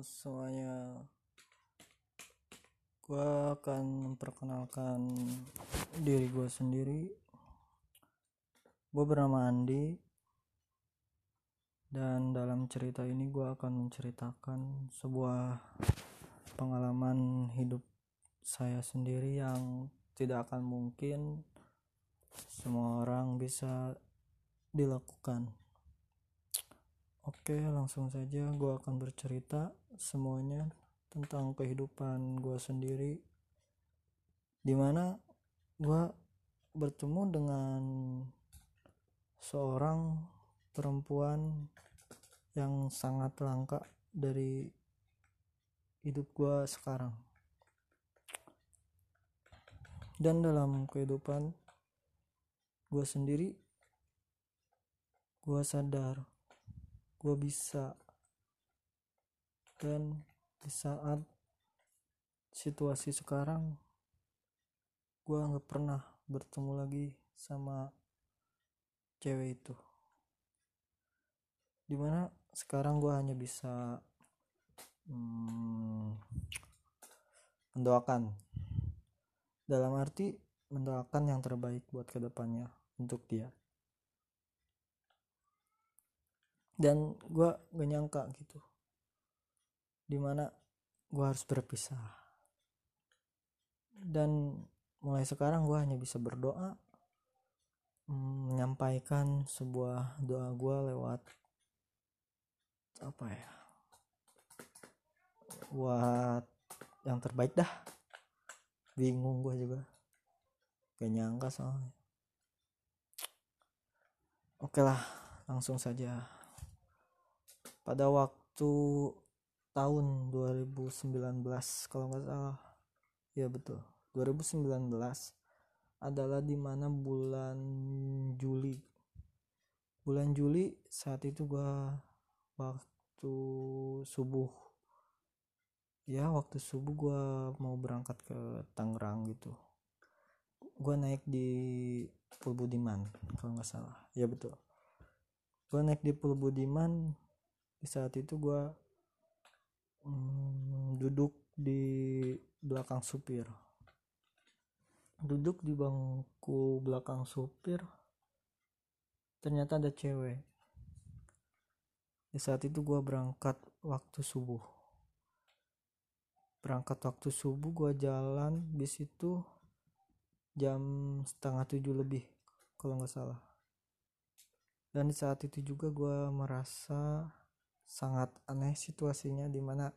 semuanya gue akan memperkenalkan diri gue sendiri. Gue bernama Andi. Dan dalam cerita ini gue akan menceritakan sebuah pengalaman hidup saya sendiri yang tidak akan mungkin semua orang bisa dilakukan. Oke, langsung saja gue akan bercerita semuanya tentang kehidupan gue sendiri. Di mana gue bertemu dengan seorang perempuan yang sangat langka dari hidup gue sekarang. Dan dalam kehidupan gue sendiri, gue sadar gue bisa dan di saat situasi sekarang gue nggak pernah bertemu lagi sama cewek itu. Di mana sekarang gue hanya bisa hmm, mendoakan. Dalam arti mendoakan yang terbaik buat ke depannya untuk dia. Dan gue gak nyangka gitu di mana gue harus berpisah. Dan mulai sekarang gue hanya bisa berdoa mm, menyampaikan sebuah doa gue lewat apa ya buat yang terbaik dah. Bingung gue juga. Gak nyangka soalnya. Oke lah langsung saja. Pada waktu tahun 2019 kalau nggak salah. Ya betul. 2019 adalah di mana bulan Juli. Bulan Juli saat itu gua waktu subuh. Ya waktu subuh gua mau berangkat ke Tangerang gitu. Gua naik di Pulbudiman kalau nggak salah. Ya betul. Gua naik di Pulbudiman di saat itu gue hmm, duduk di belakang supir. Duduk di bangku belakang supir ternyata ada cewek. Di saat itu gue berangkat waktu subuh. Berangkat waktu subuh gue jalan bis itu jam setengah tujuh lebih kalau nggak salah. Dan di saat itu juga gue merasa sangat aneh situasinya di mana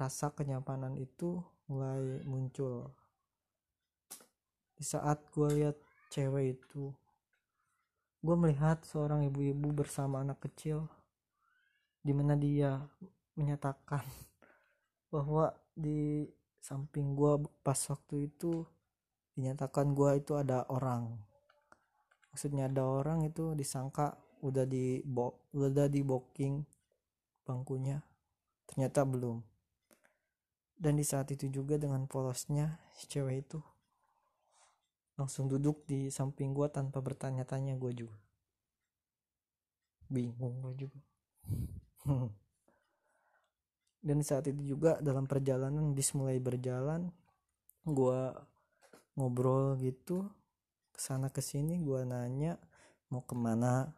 rasa kenyamanan itu mulai muncul. Di saat gue lihat cewek itu gue melihat seorang ibu-ibu bersama anak kecil di mana dia menyatakan bahwa di samping gue pas waktu itu dinyatakan gue itu ada orang. Maksudnya ada orang itu disangka udah di udah di booking bangkunya ternyata belum. Dan di saat itu juga dengan polosnya si cewek itu langsung duduk di samping gua tanpa bertanya-tanya gua juga. Bingung gua juga. Dan di saat itu juga dalam perjalanan bis mulai berjalan gua ngobrol gitu ke sana ke sini gua nanya mau ke mana.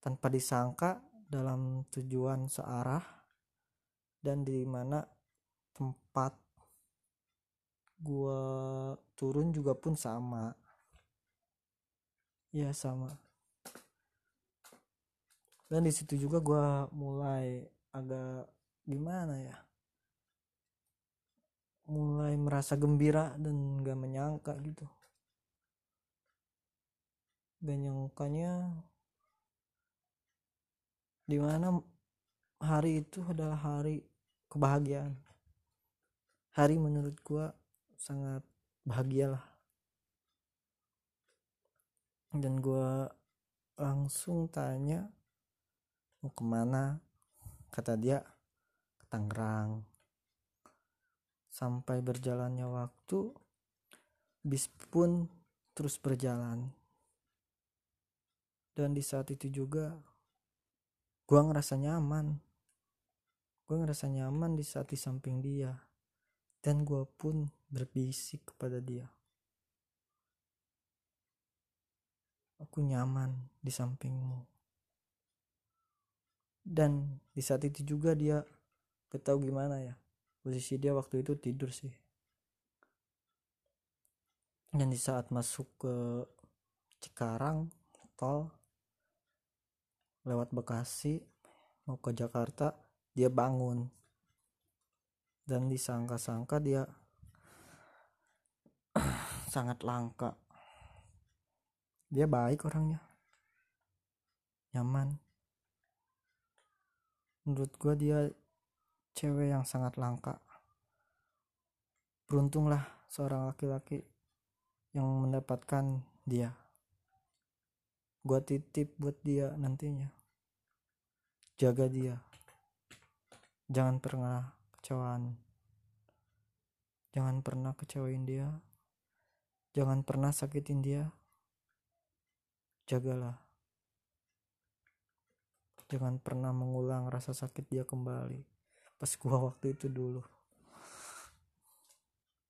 Tanpa disangka dalam tujuan searah dan di mana tempat gua turun juga pun sama. Ya sama. Dan di situ juga gua mulai agak gimana ya? Mulai merasa gembira dan gak menyangka gitu. Gak nyangkanya di mana hari itu adalah hari kebahagiaan. Hari menurut gua sangat bahagia lah. Dan gua langsung tanya mau ke mana? Kata dia ke Tangerang. Sampai berjalannya waktu bis pun terus berjalan. Dan di saat itu juga gue ngerasa nyaman. Gue ngerasa nyaman di saat di samping dia. Dan gue pun berbisik kepada dia. Aku nyaman di sampingmu. Dan di saat itu juga dia tahu gimana ya. Posisi dia waktu itu tidur sih. Dan di saat masuk ke Cikarang tol lewat Bekasi mau ke Jakarta dia bangun. Dan disangka-sangka dia sangat langka. Dia baik orangnya. Nyaman. Menurut gua dia cewek yang sangat langka. Beruntunglah seorang laki-laki yang mendapatkan dia. Gua titip buat dia nantinya jaga dia. Jangan pernah kecewaan. Jangan pernah kecewain dia. Jangan pernah sakitin dia. Jagalah. Jangan pernah mengulang rasa sakit dia kembali. Pas gua waktu itu dulu.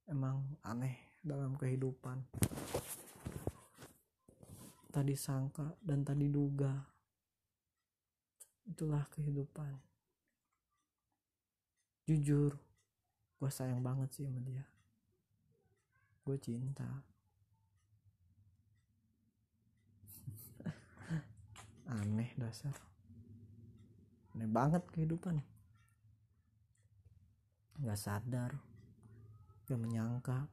Emang aneh dalam kehidupan. Tadi sangka dan tadi duga itulah kehidupan. Jujur gue sayang banget sih sama dia. Gue cinta. Aneh dasar. Aneh banget kehidupan. Nggak sadar gak menyangka.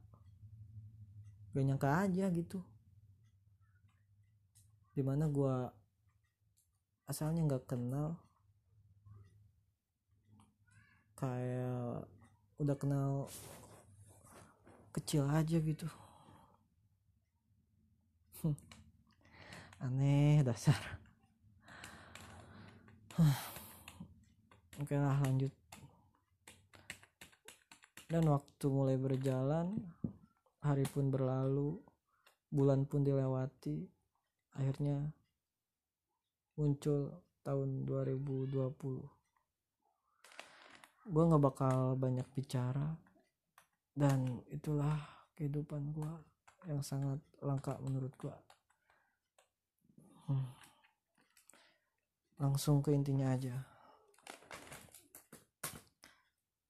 Gak nyangka aja gitu. Di mana gua asalnya nggak kenal. Kayak udah kenal kecil aja gitu. Aneh dasar. Oke lah lanjut. Dan waktu mulai berjalan hari pun berlalu bulan pun dilewati akhirnya muncul tahun 2020 gue nggak bakal banyak bicara dan itulah kehidupan gue yang sangat langka menurut gue hmm. langsung ke intinya aja.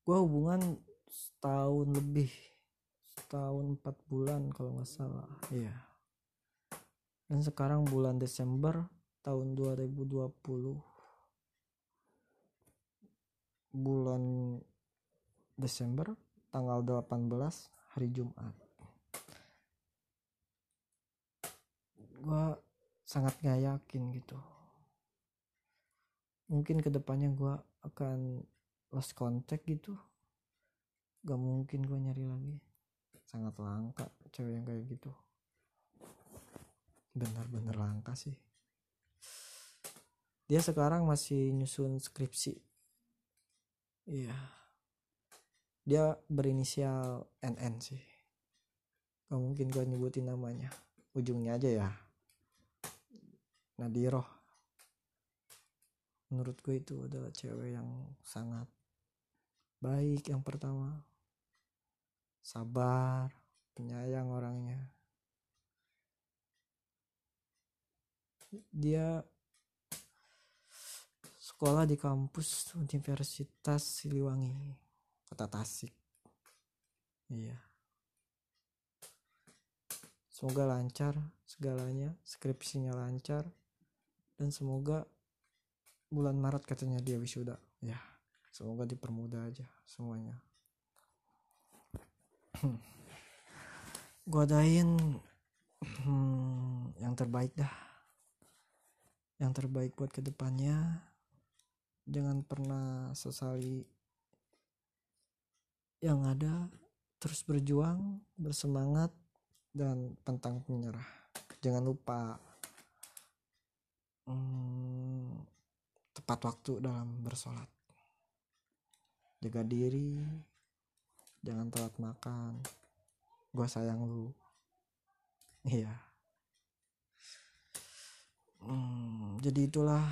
Gue hubungan setahun lebih setahun empat bulan kalau nggak salah iya. Dan sekarang bulan Desember tahun 2020 bulan Desember tanggal 18 hari Jumat. Gue sangat gak yakin gitu. Mungkin ke depannya gue akan lost contact gitu. Gak mungkin gue nyari lagi. Sangat langka cewek yang kayak gitu. Benar-benar langka sih dia sekarang masih nyusun skripsi. Iya. Dia berinisial NN sih. Gak mungkin gue nyebutin namanya. Ujungnya aja ya. Nadiroh menurut gue itu adalah cewek yang sangat baik yang pertama. Sabar penyayang orangnya. Dia sekolah di kampus Universitas Siliwangi kota Tasik. Iya. Semoga lancar segalanya skripsinya lancar dan semoga bulan Maret katanya dia wisuda. Ya semoga dipermudah aja semuanya. Gua adain hmm, yang terbaik dah. Yang terbaik buat ke depannya jangan pernah sesali yang ada terus berjuang bersemangat dan pantang menyerah. Jangan lupa hmm, tepat waktu dalam bersolat. Jaga diri jangan telat makan. Gue sayang lu. Iya. Hmm, jadi itulah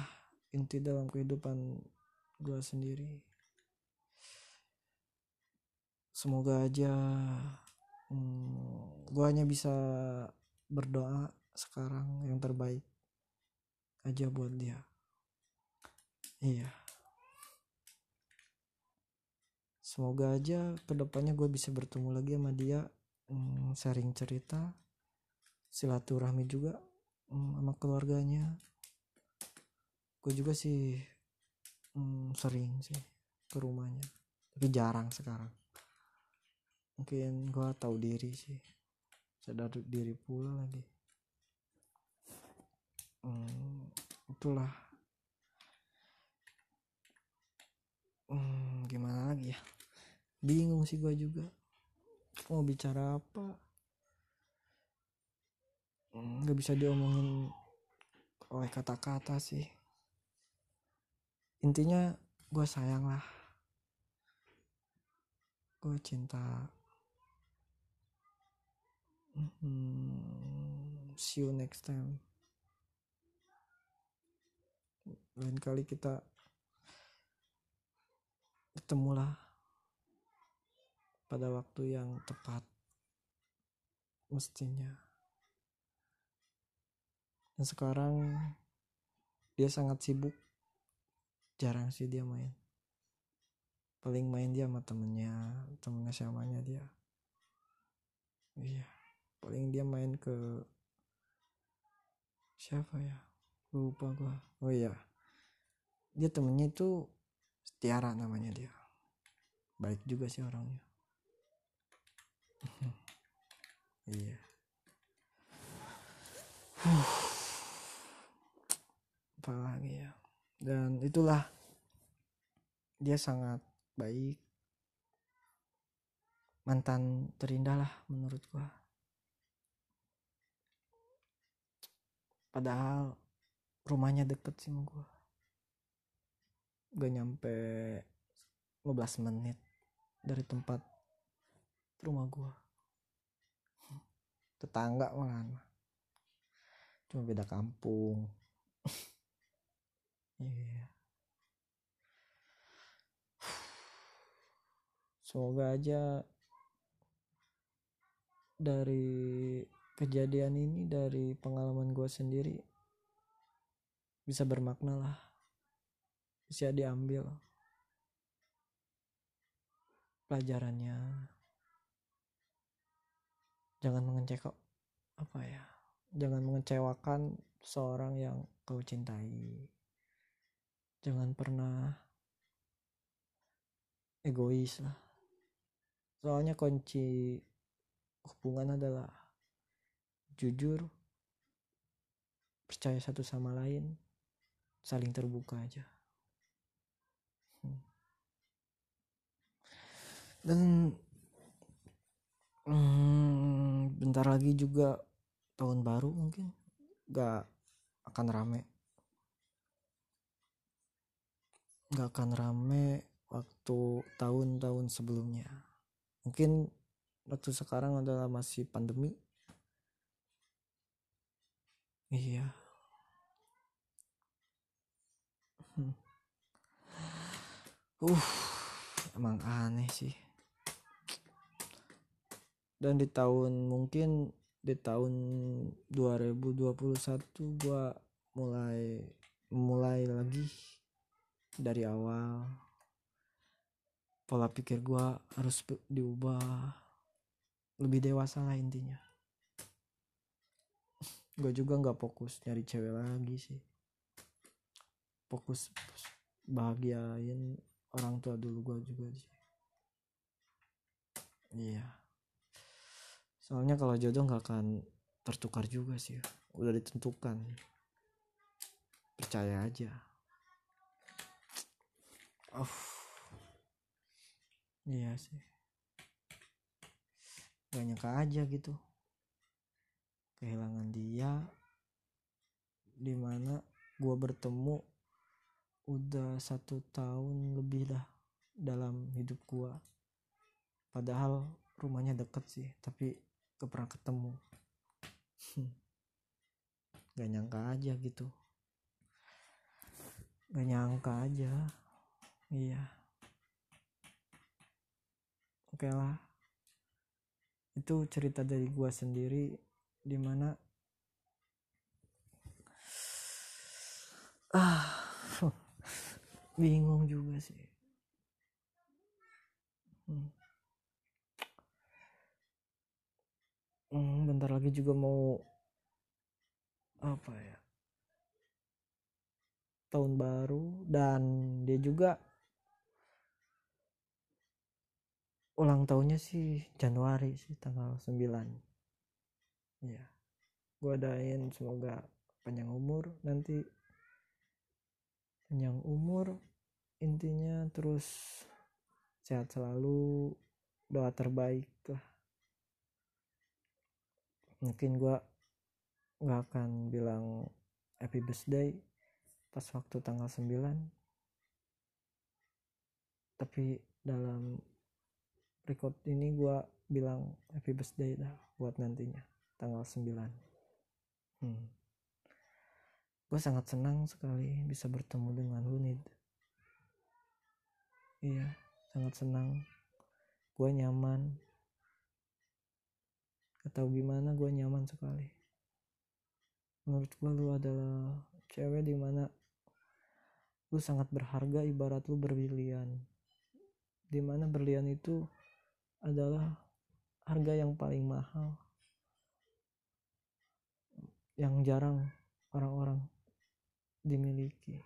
inti dalam kehidupan gue sendiri. Semoga aja hmm, gue hanya bisa berdoa sekarang yang terbaik aja buat dia. Iya. Semoga aja ke depannya gue bisa bertemu lagi sama dia hmm, sharing cerita silaturahmi juga hmm, sama keluarganya gue juga sih hmm, sering sih ke rumahnya tapi jarang sekarang. Mungkin gue tahu diri sih sadar diri pula lagi. Hmm, itulah. Hmm, gimana lagi ya? Bingung sih gue juga. Mau bicara apa? Hmm, nggak hmm, bisa diomongin oleh kata-kata sih intinya gue sayang lah. Gue cinta. Hmm, see you next time. Lain kali kita ketemulah pada waktu yang tepat mestinya. Dan sekarang dia sangat sibuk jarang sih dia main. Paling main dia sama temennya temennya siamanya dia. Iya paling dia main ke siapa ya? Lupa gua. Oh iya dia temennya itu Tiara namanya dia. Baik juga sih orangnya. Iya. Apa lagi ya dan itulah dia sangat baik. Mantan terindah lah menurut gua. Padahal rumahnya deket sih sama gue gak nyampe 15 menit dari tempat rumah gue tetangga malahan cuma beda kampung iya. Semoga aja dari kejadian ini dari pengalaman gue sendiri bisa bermakna lah. Bisa diambil pelajarannya. Jangan mengecewakan apa ya jangan mengecewakan seorang yang kau cintai jangan pernah egois lah. Soalnya kunci hubungan adalah jujur percaya satu sama lain saling terbuka aja. Hmm. dan hmm, bentar lagi juga tahun baru mungkin gak akan rame gak akan rame waktu tahun-tahun sebelumnya. Mungkin waktu sekarang adalah masih pandemi. Iya. Hmm. uh emang aneh sih. Dan di tahun mungkin di tahun 2021 gua mulai mulai lagi dari awal. Pola pikir gua harus diubah. Lebih dewasa lah intinya. Gue juga nggak fokus nyari cewek lagi sih. Fokus bahagiain orang tua dulu gue juga sih. Iya. Soalnya kalau jodoh nggak akan tertukar juga sih udah ditentukan. Percaya aja oh iya sih. Gak nyangka aja gitu. Kehilangan dia di mana gue bertemu udah satu tahun lebih dah dalam hidup gue padahal rumahnya deket sih tapi gak pernah ketemu. Gak nyangka aja gitu. Gak nyangka aja iya. Oke lah. Itu cerita dari gua sendiri di mana ah bingung juga sih. Hmm. Hmm, bentar lagi juga mau apa ya? Tahun baru dan dia juga ulang tahunnya sih Januari sih tanggal 9 ya gue adain semoga panjang umur nanti panjang umur intinya terus sehat selalu doa terbaik lah. Mungkin gue nggak akan bilang happy birthday pas waktu tanggal 9 tapi dalam record ini gue bilang happy birthday dah buat nantinya tanggal 9 hmm. gue sangat senang sekali bisa bertemu dengan lu nih iya sangat senang. Gue nyaman. Atau gimana gue nyaman sekali. Menurut gue lu adalah cewek di mana lu sangat berharga ibarat lu berlian. Di mana berlian itu adalah harga yang paling mahal. Yang jarang orang-orang dimiliki.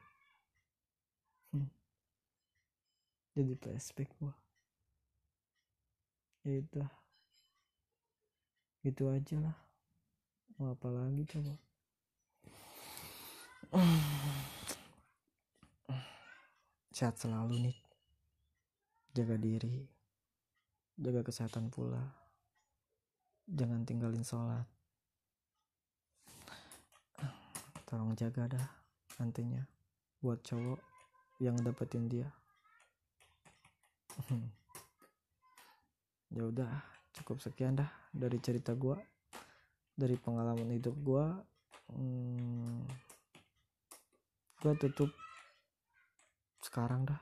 Hmm. jadi flashback gua. Ya itu. Gitu aja lah. Mau apa lagi coba? Sehat selalu nih. Jaga diri jaga kesehatan pula. Jangan tinggalin sholat. Tolong jaga dah nantinya buat cowok yang dapetin dia. Ya udah cukup sekian dah dari cerita gua. Dari pengalaman hidup gua hmm, gua tutup sekarang dah.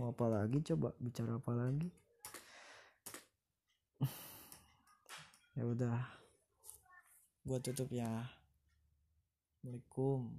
Mau apa lagi? Coba bicara apa lagi ya udah. Gua tutup ya. Assalamualaikum